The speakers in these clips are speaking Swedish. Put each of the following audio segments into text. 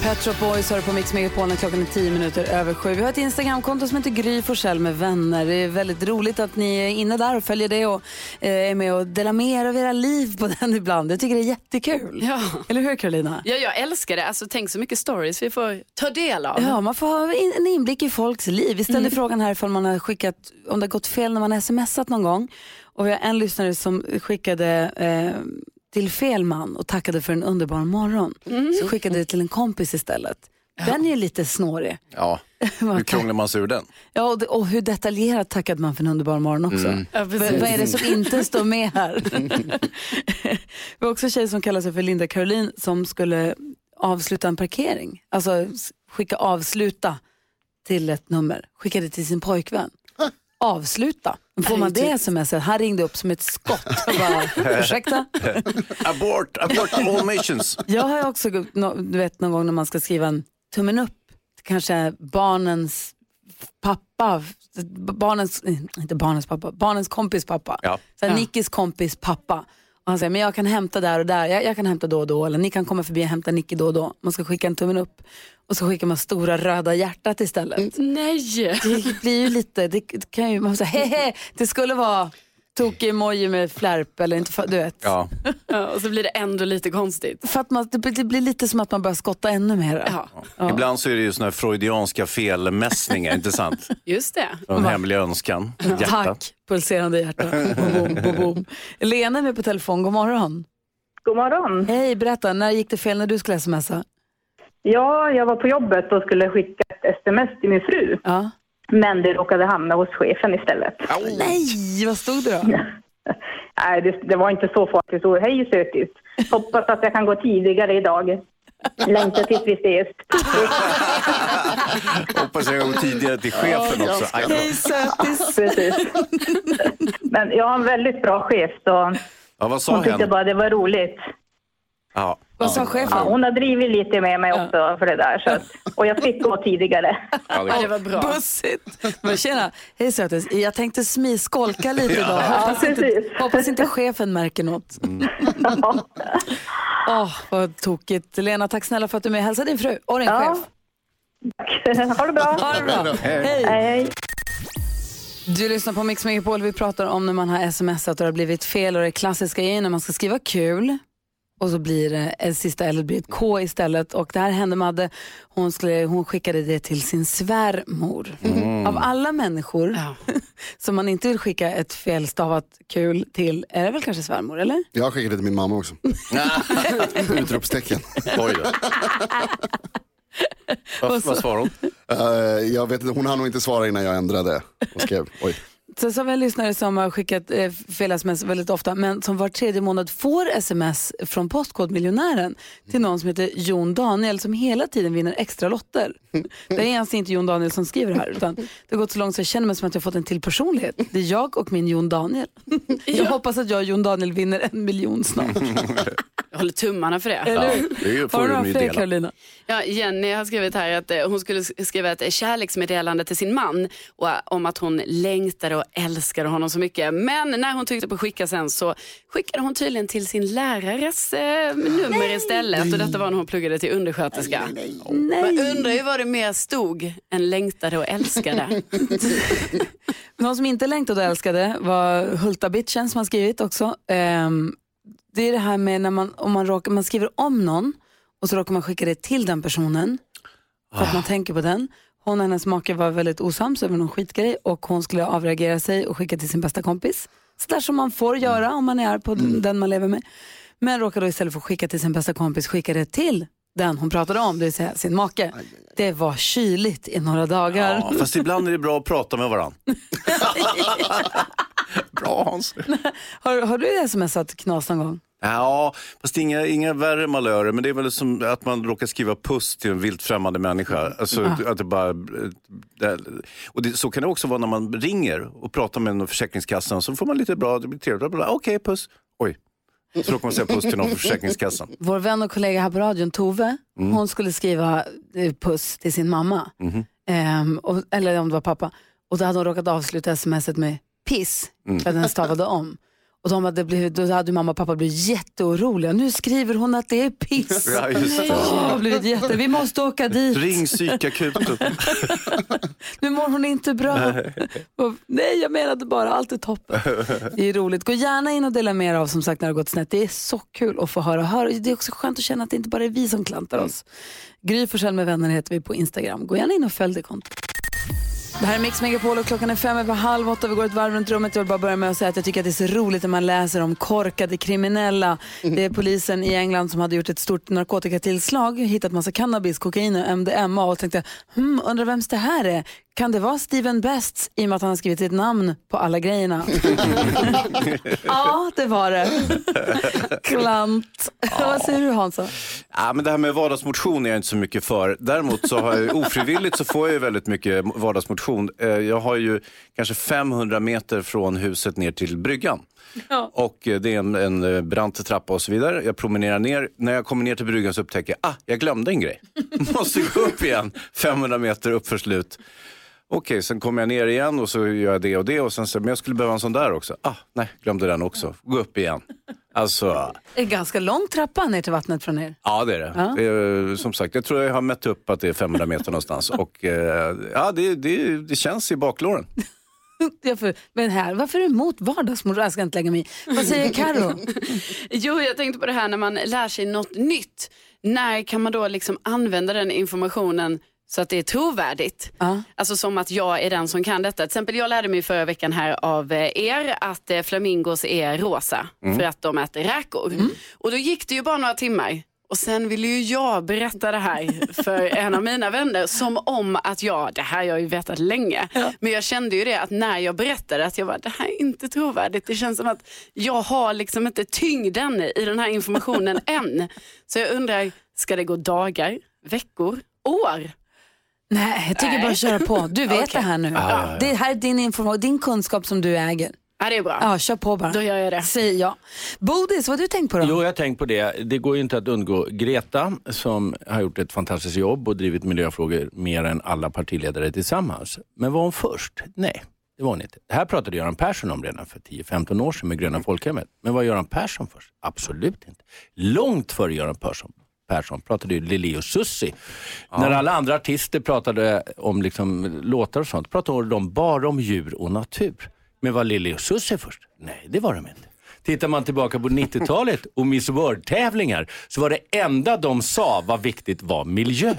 Pet Shop Boys har på Mix Megapol när klockan är 10 minuter över sju. Vi har ett Instagramkonto som heter Gry Forssell med vänner. Det är väldigt roligt att ni är inne där och följer det och eh, är med och delar med er av era liv på den ibland. Jag tycker det är jättekul. Ja. Eller hur Carolina? Ja, jag älskar det. Alltså, tänk så mycket stories vi får ta del av. Ja, man får ha en inblick i folks liv. Vi ställde Mm. frågan här ifall man har skickat, om det har gått fel när man har smsat någon gång. Och vi har en lyssnare som skickade eh, till fel man och tackade för en underbar morgon. Mm. Så skickade det till en kompis istället. Den är lite snårig. Ja, hur krånglar man sig ur den? Ja, och, det, och hur detaljerat tackade man för en underbar morgon också. Mm. Ja, Vad är det som inte står med här? Vi har också en tjej som kallar sig för Linda Caroline som skulle avsluta en parkering. Alltså skicka avsluta till ett nummer. Skickade till sin pojkvän. Avsluta. Får man det smset? Han ringde upp som ett skott och bara, ursäkta? Abort, abort all missions. Jag har ju också, du vet någon gång när man ska skriva en tummen upp, kanske barnens pappa, barnens, inte barnens pappa, barnens kompis pappa. Ja. Så här, Nickis kompis pappa. Och han säger, men jag kan hämta där och där, jag, jag kan hämta då och då, eller ni kan komma förbi och hämta Nicky då och då. Man ska skicka en tummen upp och så skickar man stora röda hjärtat istället. Nej! Det blir ju lite, det kan ju, man säger, hehe, det skulle vara tokig emoji med flärp eller inte, för- du vet. Ja. Ja, och så blir det ändå lite konstigt. För att man, det, blir- det blir lite som att man börjar skotta ännu mer. Ja, Ibland så är det ju såna här freudianska felmässningar, inte sant? just det. En hemlig önskan, hjärtat. Tack, pulserande hjärta. Boom, boom, boom, boom. Lena är med på telefon, god morgon. God morgon. Hej, berätta, när gick det fel när du skulle smsa? Ja, jag var på jobbet och skulle skicka ett sms till min fru. Ja. Men det råkade hamna hos chefen istället. Nej, vad stod det då? Nej, det, det var inte så farligt. Det stod hej sötis. Hoppas att jag kan gå tidigare idag. Längtar tills vi ses. Hoppas jag går tidigare till chefen också. Hej sötis. Precis. Men jag har en väldigt bra chef så Ja, vad sa hon tyckte bara det var roligt. Ja. Vad sa Ja, chefen? hon har drivit lite med mig också för det där. Så att, och jag fick gå tidigare. Ja, Ja, det var bra. Bussigt. Men tjena, hej sötis. Jag tänkte smiskolka lite idag. Hoppas, Ja, inte, hoppas inte chefen märker något. Ja. Åh, vad tokigt. Lena, tack snälla för att du är med. Hälsa din fru och din Ja. chef. Ha det bra. Ha det bra. Hej. Hej, hej. Du lyssnar på Mix Megapol. Vi pratar om när man har smsat och det har blivit fel och det klassiska är när man ska skriva kul och så blir det ett sista L blir ett K istället och det här hände Madde. Hon, skulle, hon skickade det till sin svärmor. Av alla människor Ja. som man inte vill skicka ett felstavat kul till är det väl kanske svärmor eller? Jag har skickat det till min mamma också. Utropstecken. oj då. Vad, vad svarade hon? Eh, jag vet inte, hon hann nog inte svara innan jag ändrade och skrev. Oj. Så, så har vi en lyssnare som har skickat eh, fel sms väldigt ofta men som var tredje månad får sms från Postkodmiljonären till någon som heter Jon Daniel som hela tiden vinner extra lotter. Det är alltså inte Jon Daniel som skriver det här utan det har gått så långt så jag känner mig som att jag fått en till personlighet. Det är jag och min Jon Daniel. Jag hoppas att jag och Jon Daniel vinner en miljon snart. Jag håller tummarna för det. Eller hur? Det Har får du några fler dela. Carolina? Ja, Jenny har skrivit här att eh, hon skulle skriva ett kärleksmeddelande till sin man och, eh, om att hon längtade och älskade honom så mycket. Men när hon tryckte på skicka sen så skickade hon tydligen till sin lärares eh, nummer istället och detta var när hon pluggade till undersköterska. Man undrar ju vad det mer stod än längtade och älskade. Någon som inte längtade och älskade var Hulta-bitchen som har skrivit också. Ehm, det är det här med när man, om man, råkar, man skriver om någon och så råkar man skicka det till den personen för att man tänker på den. Hon och hennes make var väldigt osams över någon skitgrej och hon skulle avreagera sig och skicka till sin bästa kompis. Så där som man får göra om man är arg på den man lever med. Men råkade då istället för att skicka till sin bästa kompis skicka det till den hon pratade om, det vill säga sin make. Det var kyligt i några dagar. Ja, fast ibland är det bra att prata med varandra. Bra Hans. Har, har du smsat knas någon gång? Ja, fast inga, inga värre malörer. Men det är väl som att man råkar skriva puss till en vilt främmande människa. Alltså, att det bara, det, och det, så kan det också vara när man ringer och pratar med någon Försäkringskassan. Så får man lite bra, det blir trevligt. Okej, puss. Oj. Så råkar man säga puss till någon på Försäkringskassan. Vår vän och kollega här på radion, Tove, hon skulle skriva eh, puss till sin mamma. Ehm, och, eller om det var pappa. Och då hade hon råkat avsluta smset med piss, för att den stavade om. Och de hade blivit, då hade mamma och pappa blivit jätteoroliga. Nu skriver hon att det är piss. Ja, just det. Ja, blivit jätte... Vi måste åka dit. Ring psykakuten. Nu mår hon inte bra. Nej, jag menade bara allt är toppen. Det är roligt. Gå gärna in och dela med er av som sagt när det har gått snett. Det är så kul att få höra. höra. Det är också skönt att känna att det inte bara är vi som klantar oss. Gry Forssell med vänner heter vi på Instagram. Gå gärna in och följ det kontot. Det här är Mix Megapol och klockan är fem över halv åtta. Vi går ett varv runt rummet. Jag vill bara börja med att säga att jag tycker att det är så roligt när man läser om korkade kriminella. Det är polisen i England som hade gjort ett stort narkotikatillslag, hittat massa cannabis, kokain och MDMA och tänkte, hmm, undrar vems det här är? Kan det vara Steven Bests i och med att han har skrivit sitt namn på alla grejerna? ja, det var det. Klant. Vad säger du Hansa? Ja, men det här med vardagsmotion är jag inte så mycket för. Däremot så har jag ofrivilligt så får jag ju väldigt mycket vardagsmotion. Eh, Jag har ju kanske 500 meter från huset ner till bryggan. Och eh, det är en, en eh, brant trappa och så vidare. Jag promenerar ner. När jag kommer ner till bryggan så upptäcker jag, ah, jag glömde en grej. Måste gå upp igen, 500 meter upp för slut. Okej, sen kommer jag ner igen och så gör jag det och det och sen så, men jag skulle behöva en sån där också. Ah, nej, glömde den också. Gå upp igen. Alltså, Det är en ganska lång trappa ner till vattnet från er. ja det är det. Ja. det är, som sagt, jag tror jag har mätt upp att det är 500 meter någonstans. Och eh, ja, det, det, det känns i baklåren. Ja, för, men här, varför är du emot vardagsmoral? Jag ska inte lägga mig i. Vad säger Karo? Jo, jag tänkte på det här när man lär sig något nytt. När kan man då liksom använda den informationen så att det är trovärdigt? Ja. Alltså som att jag är den som kan detta. Till exempel jag lärde mig förra veckan här av eh, er att eh, flamingos är rosa för att de äter räkor. Och då gick det ju bara några timmar. Och sen ville ju jag berätta det här för en av mina vänner som om att jag, det här har jag ju vetat länge, men jag kände ju det att när jag berättade att jag var, det här är inte trovärdigt, det känns som att jag har liksom inte tyngden i den här informationen än. Så jag undrar, ska det gå dagar, veckor, år? Nej, jag tycker bara köra på. Du vet det här nu. Det här är din information, din kunskap som du äger. Ja, det är bra. Ja, kör på bara. Då gör jag det. Säg ja. Bodis, vad har du tänkt på då? Jo, jag har tänkt på det. Det går ju inte att undgå Greta som har gjort ett fantastiskt jobb och drivit miljöfrågor mer än alla partiledare tillsammans. Men var hon först? Nej, det var hon inte. Det här pratade Göran Persson om redan för 10-15 år sedan med Gröna folkhemmet. Men var Göran Persson först? Absolut inte. Långt före Göran Persson. Persson pratade ju Lili och Susi. När alla andra artister pratade om liksom låtar och sånt pratade de bara om djur och natur. Men var Lili och Susi först? Nej, det var de inte. Tittar man tillbaka på 90-talet och Miss World-tävlingar så var det enda de sa var viktigt var miljön.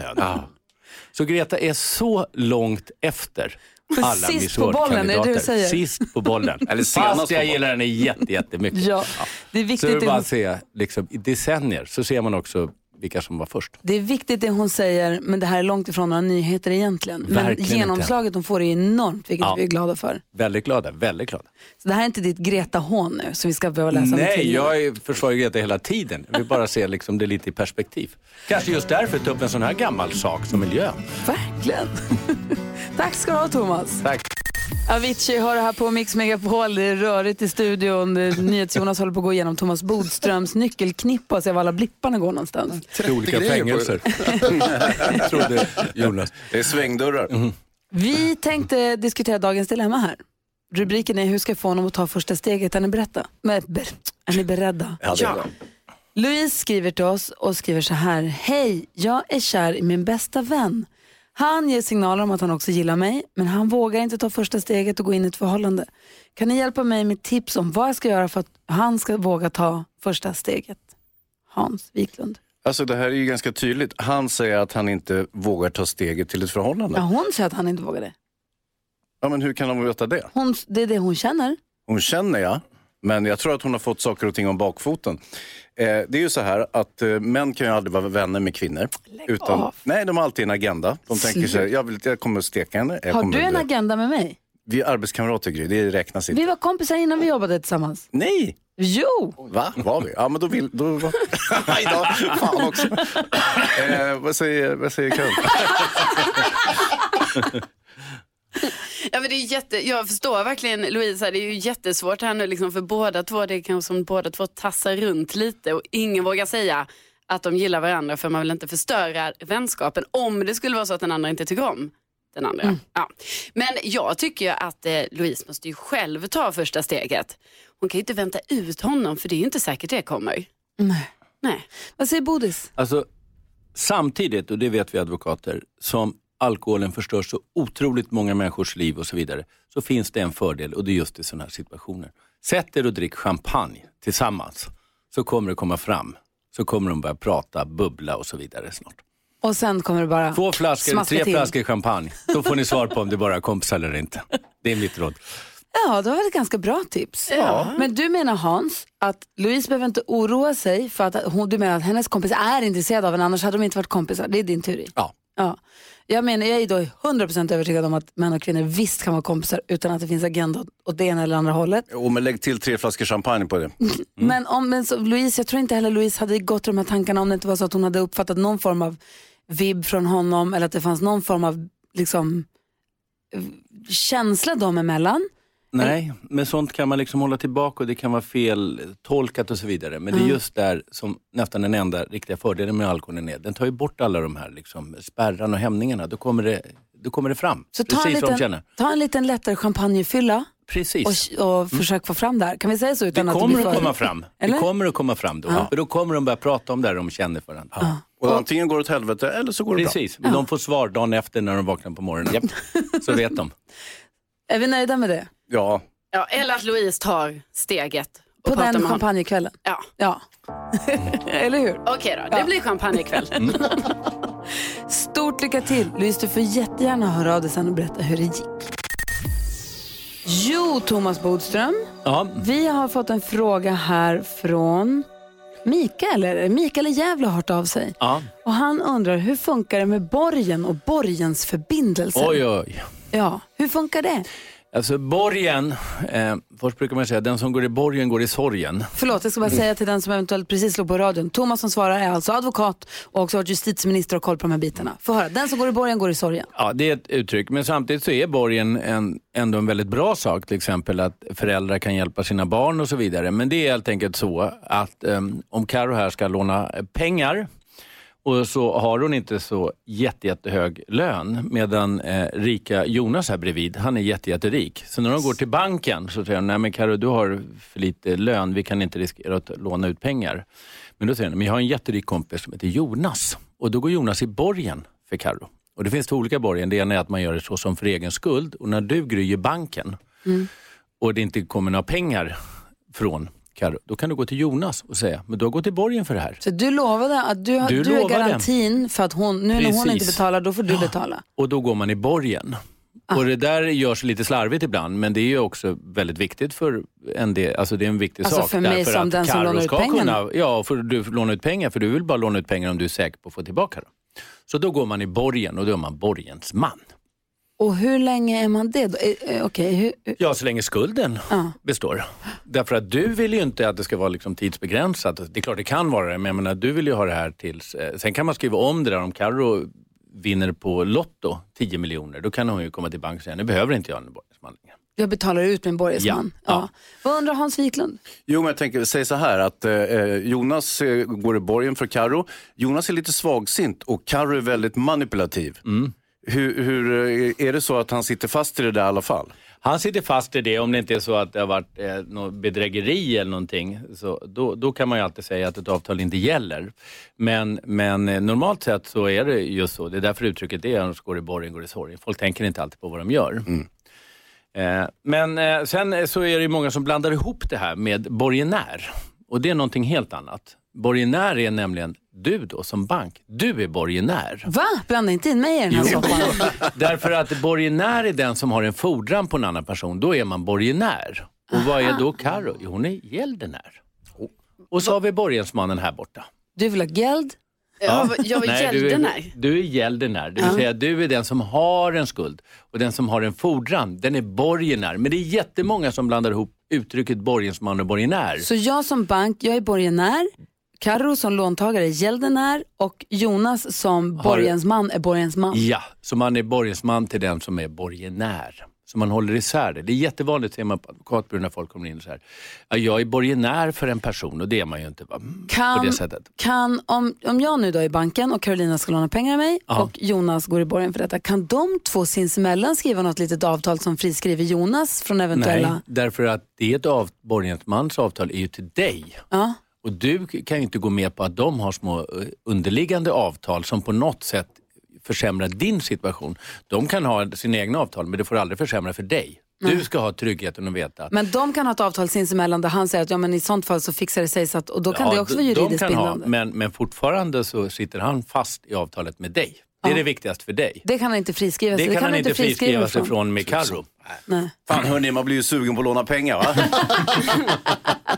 Så Greta är så långt efter alla Sist Miss på bollen, är det du säger? Sist på bollen. Eller senast Fast jag gillar henne jätte, jättemycket. Ja, det är Så viktigt det är det bara se, liksom, i decennier så ser man också vilka som var först. det är viktigt det hon säger, men det här är långt ifrån några nyheter egentligen. Men Verkligen genomslaget hon får är enormt, vilket Ja. vi är glada för. Väldigt glada, väldigt glada. Så det här är inte ditt Greta-hån nu, som vi ska behöva läsa Nej, jag försvarar Greta hela tiden. Vill bara se liksom det lite i perspektiv. Kanske just därför ta upp en sån här gammal sak som miljön. Verkligen. Tack ska du ha Thomas. Tack. Avicii har det här på Mix Megapol. Det är rörigt i studion. NyhetsJonas håller på att gå igenom Thomas Bodströms nyckelknippa och se var alla blipparna går någonstans. Till olika fängelser. trodde Jonas. Det är svängdörrar. Vi tänkte diskutera dagens dilemma här. Rubriken är Hur ska jag få honom att ta första steget? Är ni, berätta? Men, ber, är ni beredda? Ja. Louise skriver till oss och skriver så här. Hej, jag är kär i min bästa vän. Han ger signaler om att han också gillar mig, men han vågar inte ta första steget och gå in i ett förhållande. Kan ni hjälpa mig med tips om vad jag ska göra för att han ska våga ta första steget? Hans Wiklund. Alltså det här är ju ganska tydligt. Han säger att han inte vågar ta steget till ett förhållande. Ja, hon säger att han inte vågar det. Ja, men hur kan de veta det? Hon, det är det hon känner. Hon känner jag, men jag tror att hon har fått saker och ting om bakfoten. Eh, det är ju så här att eh, män kan ju aldrig vara vänner med kvinnor. utan, av. nej, de har alltid en agenda. De tänker sig, jag, vill, jag kommer att steka henne. Jag Har kommer du en att- agenda med mig? Vi är arbetskamrater Gry, det räknas inte. Vi var kompisar innan vi jobbade tillsammans. Nej! Jo! Va? Var vi? Ja men då vill... Då... Nej då, fan också. eh, vad säger, vad säger Karin? Ja, men det är jätte, jag förstår verkligen Louisa, det är ju jättesvårt här nu liksom för båda två. Det är kanske som båda två tassar runt lite och ingen vågar säga att de gillar varandra för man vill inte förstöra vänskapen om det skulle vara så att den andra inte tycker om den andra. Ja. Men jag tycker ju att eh, Louise måste ju själv ta första steget. Hon kan ju inte vänta ut honom för det är ju inte säkert det kommer. Nej. Nej. Vad säger Bodis? Alltså, samtidigt, och det vet vi advokater, som alkoholen förstör så otroligt många människors liv och så vidare, så finns det en fördel och det är just i sådana här situationer. Sätt er och drick champagne tillsammans, så kommer det komma fram. Så kommer de börja prata, bubbla och så vidare snart. Och sen kommer det bara Två flaskor, tre till. flaskor champagne. Då får ni svar på om det bara är kompisar eller inte. Det är mitt råd. Ja, det var väl ett ganska bra tips. Men du menar Hans, att Louise behöver inte oroa sig för att hon, du menar att hennes kompis är intresserad av henne, annars hade de inte varit kompisar. Det är din teori. Ja. Ja. Jag menar, jag är då 100% övertygad om att män och kvinnor visst kan vara kompisar utan att det finns agenda åt det ena eller andra hållet. Jo, men lägg till tre flaskor champagne på det. Men, om, men så, Louise, jag tror inte heller Louise hade gått de här tankarna om det inte var så att hon hade uppfattat någon form av vibb från honom eller att det fanns någon form av liksom, känsla dem emellan. Nej, men sånt kan man liksom hålla tillbaka och det kan vara fel tolkat och så vidare. Men det är just där som nästan den enda riktiga fördelen med alkoholen är. Den tar ju bort alla de här liksom spärrarna och hämningarna. Då kommer det, då kommer det fram. Så ta en, Precis de liten, känner. ta en liten lättare champagnefylla Precis. och, och försök få fram det här. Kan vi säga så? Det Utan att kommer blir att för- komma fram. Eller? Det kommer att komma fram då. För då kommer de börja prata om det här de känner för varandra. Och antingen går det åt helvete eller så går det bra. Precis, men de får svar dagen efter när de vaknar på morgonen. Så vet de. Är vi nöjda med det? Ja, Ja, eller att Louise tar steget. På den champagnekvällen? Ja, Ja. Eller hur? okej då. Det blir champagne ikväll. Stort lycka till. Louise, du får jättegärna höra av dig sen och berätta hur det gick. Jo, Thomas Bodström. Ja, Vi har fått en fråga här från Mikael. Eller Mikael i Gävle har hört av sig. ja. Och han undrar, hur funkar det med borgen och borgensförbindelser? Oj, oj. Ja, hur funkar det? Alltså borgen, eh, först brukar man säga den som går i borgen går i sorgen. Förlåt, jag ska bara säga till den som eventuellt precis slog på radion. Thomas som svarar är alltså advokat och också varit justitieminister och koll på de här bitarna. Få höra, den som går i borgen går i sorgen. Ja, det är ett uttryck, men samtidigt så är borgen en, ändå en väldigt bra sak. Till exempel att föräldrar kan hjälpa sina barn och så vidare. Men det är helt enkelt så att um, om Karo här ska låna pengar och så har hon inte så jätte, jättehög lön medan eh, rika Jonas här bredvid, han är jätte, jätterik. Så när de går till banken så säger de, nej men Karo du har för lite lön, vi kan inte riskera att låna ut pengar. Men då säger de, men jag har en jätterik kompis som heter Jonas och då går Jonas i borgen för Karo. Och det finns två olika borgen. Det ena är att man gör det så som för egen skuld och när du gryr banken och det inte kommer några pengar från Karo, då kan du gå till Jonas och säga, men du har gått i borgen för det här. Så du lovade att du, Du du, är garantin för att hon, nu när hon Precis. inte betalar, då får du betala. Och då går man i borgen. Ah. Och det där görs lite slarvigt ibland, men det är också väldigt viktigt för en del, alltså det är en viktig Alltså sak. för mig som den som lånar ut pengarna. Kunna, ja, för du lånar ut pengar, för du vill bara låna ut pengar om du är säker på att få tillbaka dem. Så då går man i borgen och då är man borgensman. Och hur länge är man det då? Eh, eh, Okej, hur, hur- Ja, så länge skulden Ja. består. Därför att du vill ju inte att det ska vara liksom tidsbegränsat. Det är klart det kan vara det, men jag menar, du vill ju ha det här tills... Eh, sen kan man skriva om det där om Carro vinner på Lotto 10 miljoner. Då kan hon ju komma till banken och säga, nu behöver inte jag en borgensman längre. jag betalar ut min borgensman. Ja, Ja. ja. Vad undrar Hans Wiklund? Jo, men jag tänker, säg så här att eh, Jonas eh, går i borgen för Karo. Jonas är lite svagsint och Karo är väldigt manipulativ. Hur, hur, eh, är det så att han sitter fast i det där i alla fall? Han sitter fast i det om det inte är så att det har varit eh, något bedrägeri eller någonting. Så då, då kan man ju alltid säga att ett avtal inte gäller. Men, men eh, normalt sett så är det just så. Det är därför uttrycket är annars går i borgen, går i sorgen. Folk tänker inte alltid på vad de gör. Eh, men eh, sen så är det ju många som blandar ihop det här med borgenär. Och det är någonting helt annat. Borgenär är nämligen du då som bank. Du är borgenär. Va? Blanda inte in mig i den här soppan. Därför att borgenär är den som har en fordran på en annan person. Då är man borgenär. Och vad är då Karo? Jo, hon är gäldenär. Och så har vi borgensmannen här borta. Du vill ha geld, Jag var, jag du gäldenär. är, du är gäldenär, det vill Ja. säga du är den som har en skuld och den som har en fordran, den är borgenär. Men det är jättemånga som blandar ihop uttrycket borgensman och borgenär. Så jag som bank, jag är borgenär, Karo som låntagare är gäldenär och Jonas som Har- borgensman är borgensman. Ja, så man är borgensman till den som är borgenär. Så man håller isär det. Det är jättevanligt ser man på advokatbyrån när folk kommer in så här. Ja, jag är borgenär för en person och det är man ju inte va? på Kan, det sättet. kan, om, om jag nu då är i banken och Carolina ska låna pengar av mig Ja. och Jonas går i borgen för detta, kan de två sinsemellan skriva något litet avtal som friskriver Jonas från eventuella... Nej, därför att det är ett av, borgensmans avtal är ju till dig. Ja. Och du kan ju inte gå med på att de har små eh, underliggande avtal som på något sätt försämrar din situation. De kan ha sina egna avtal men det får aldrig försämra för dig. Du ska ha tryggheten att veta. Men de kan ha ett avtal sinsemellan där han säger att ja, men i sånt fall så fixar det sig så att, och då kan Ja, det också de- vara de juridiskt kan ha, bindande. men, men fortfarande så sitter han fast i avtalet med dig. Det är Ja. det viktigaste för dig. Det kan han inte friskriva sig Det kan han du inte friskriva sig från med Carro. Fan hörni, man blir ju sugen på att låna pengar va?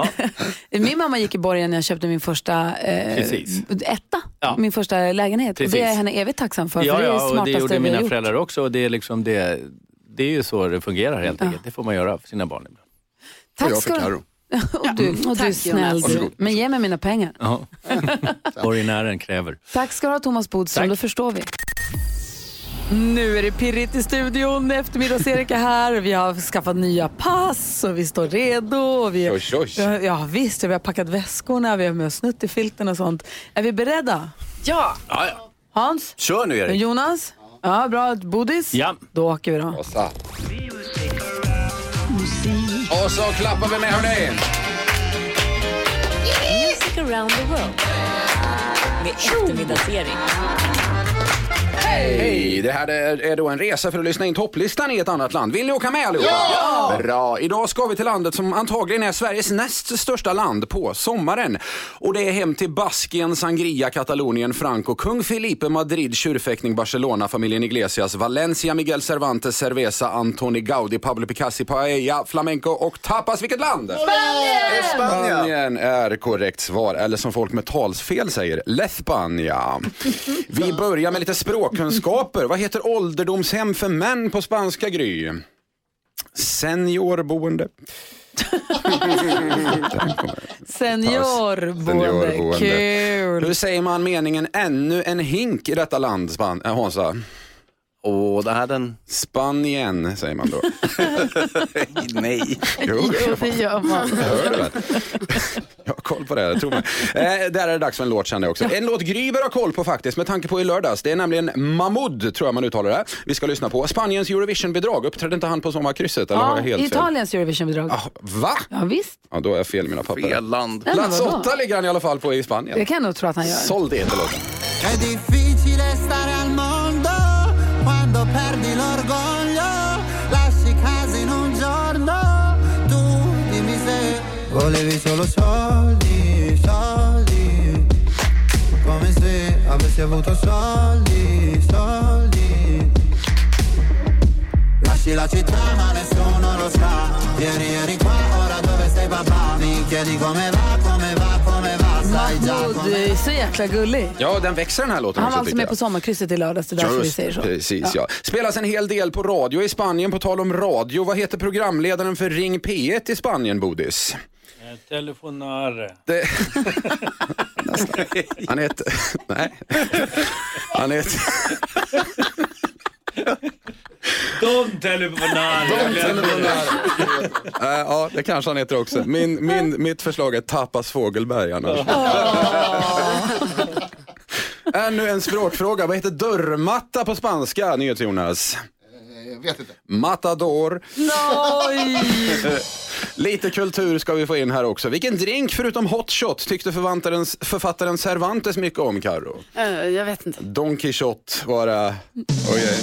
Min mamma gick i borgen när jag köpte min första eh, etta, Ja. min första lägenhet. Och det är jag henne evigt tacksam för, Ja, för det är det ja, och det smartaste gjorde vi har mina gjort. föräldrar också. Och det, är liksom det, det är ju så det fungerar helt enkelt. Det får man göra för sina barn. ibland. Tack jag ska för du Karo. Och du, och du är Tack, snäll du. Men ge mig mina pengar. Ja. Borgenären kräver. Tack ska du ha Thomas Bodström, Tack. då förstår vi. Nu är det pirrigt i studion. Eftermiddags-Erik är här. Vi har skaffat nya pass och vi står redo. Och vi, Oj, oj. Ja, visst, vi har packat väskorna, vi har med oss snuttefilten och sånt. Är vi beredda? Ja, Ja, ja. Hans? Kör nu Erik. Jonas? Ja, bra. Bodis? Ja. Då åker vi då. Och så. Och så klappar vi med hörni. Music around the world. Med eftermiddagsserie. Hej! Det här är, är då en resa för att lyssna in topplistan i ett annat land. Vill ni åka med allihopa? Ja! Bra! Idag ska vi till landet som antagligen är Sveriges näst största land på sommaren. Och det är hem till Baskien, Sangria, Katalonien, Franco, Kung Felipe, Madrid, tjurfäktning, Barcelona, familjen Iglesias, Valencia, Miguel Cervantes, Cerveza, Antoni Gaudi, Pablo Picasso, Paella, Flamenco och tapas. Vilket land? Spanien! Spanien är korrekt svar, eller som folk med talsfel säger, Lespania. Vi börjar med lite språkkunskaper. Vad heter ålderdomshem för män på spanska, Gry? Seniorboende. Seniorboende. Kul. Hur säger man meningen ännu en hink i detta land, Span- äh, Hansa? Och det här den... Spanien, säger man då. Nej. Jo, Jo, det gör man. jag hör det väl. Jag har koll på det, tro mig. Eh, där är det dags för en låt kände jag också. En låt Gry bör ha koll på faktiskt med tanke på i lördags. Det är nämligen Mahmoud, tror jag man uttalar det. Vi ska lyssna på. Spaniens Eurovision-bidrag, uppträdde inte han på sommarkrysset? Eller har Ja, jag helt fel? Italiens Eurovision-bidrag. Ah, va? Ja, visst. Ja, då är jag fel i mina papper. Fel land. Plats åtta ligger han i alla fall på i Spanien. Det kan jag nog tro att han gör. Såld heter låten. Perdi l'orgoglio, lasci casa in un giorno. Tu dimmi se volevi solo soldi, soldi, come se avessi avuto soldi, soldi. Lasci la città ma nessuno lo sa, ieri eri qua, ora dove sei papà? Mi chiedi come va, come är så jäkla gullig. Ja, den växer den här låten Han också var alltså med jag. på sommarkrysset i lördags, det är därför vi säger så. Precis, ja. Spelas en hel del på radio i Spanien. På tal om radio, vad heter programledaren för Ring P1 i Spanien, Bodis? Telefonare. Det... Nästan. Han heter... Nej. Han heter... Don telefonare. Äh, ja, det kanske han heter också. Min, min, mitt förslag är Tapas Fågelberg annars. Ännu en språkfråga. Vad heter dörrmatta på spanska, NyhetsJonas? Jag vet inte. Matador. Nej! Lite kultur ska vi få in här också. Vilken drink förutom hot shot tyckte författaren, författaren Cervantes mycket om, Karo? eh, jag vet inte. Don det... Oj, oj.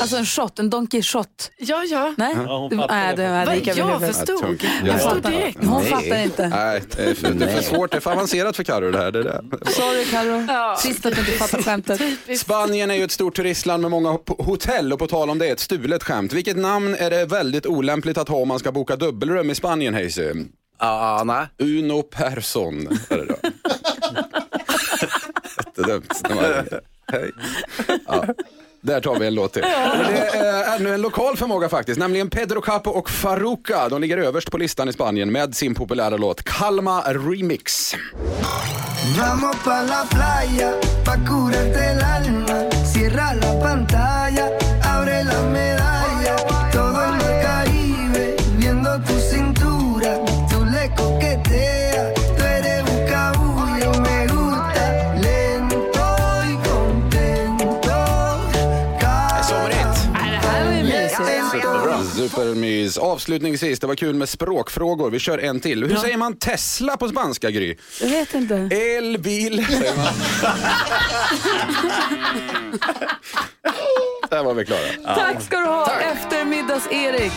Alltså en shot, en Don Quijote. Ja, ja. Nej, Ja, hon Det- var Va, lika jag förstod. Jag Ja. förstod direkt. Hon fattar inte. Nej, det är, för, det är för svårt. Det är för avancerat för Karo det här. Det är det. Sorry Carro. Ja. Trist att du inte fattar skämtet. Spanien är ju ett stort turistland med många ho- hotell och på tal om det, ett stulet skämt. Vilket namn är det väldigt olämpligt att ha om man ska boka dubbelrum i Spanien, Hayesy? Ah, nej. Uno Persson är det då. jättedumt. Hej. Ja. Där tar vi en låt till. Det är ännu en lokal förmåga faktiskt, nämligen Pedro Capo och Faruca. De ligger överst på listan i Spanien med sin populära låt Calma Remix. Vamos pa la playa, pa curarte el alma. Cierra la pantalla, abre la medalla. Supermys. Avslutningsvis, det var kul med språkfrågor. Vi kör en till. Hur säger man Tesla på spanska, Gry? Jag vet inte. Elbil, säger man. Där var vi klara. Tack ska du ha, eftermiddags-Erik.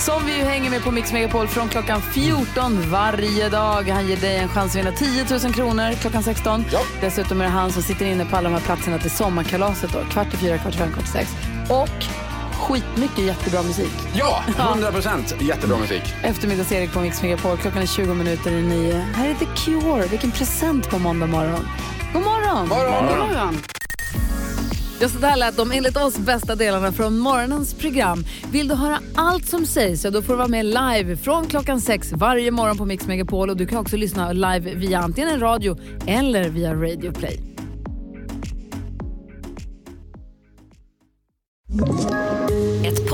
Som vi hänger med på Mix Megapol från klockan 14 varje dag. Han ger dig en chans att vinna 10 000 kronor klockan 16. Dessutom är det han som sitter inne på alla de här platserna till sommarkalaset. Då. Kvart i fyra, kvart i fem, kvart i sex. Och skitmycket jättebra musik. Ja, 100 procent. Jättebra musik. Eftermiddags-Erik på Mix Megapol. Klockan är 20 minuter i nio. Här är The Cure. Vilken present på måndag morgon. God morgon! morgon. God morgon. Ja, så där lät de enligt oss bästa delarna från morgonens program. Vill du höra allt som sägs så då får du vara med live från klockan sex varje morgon på Mix Megapol. Och du kan också lyssna live via antingen en radio eller via Radio Play.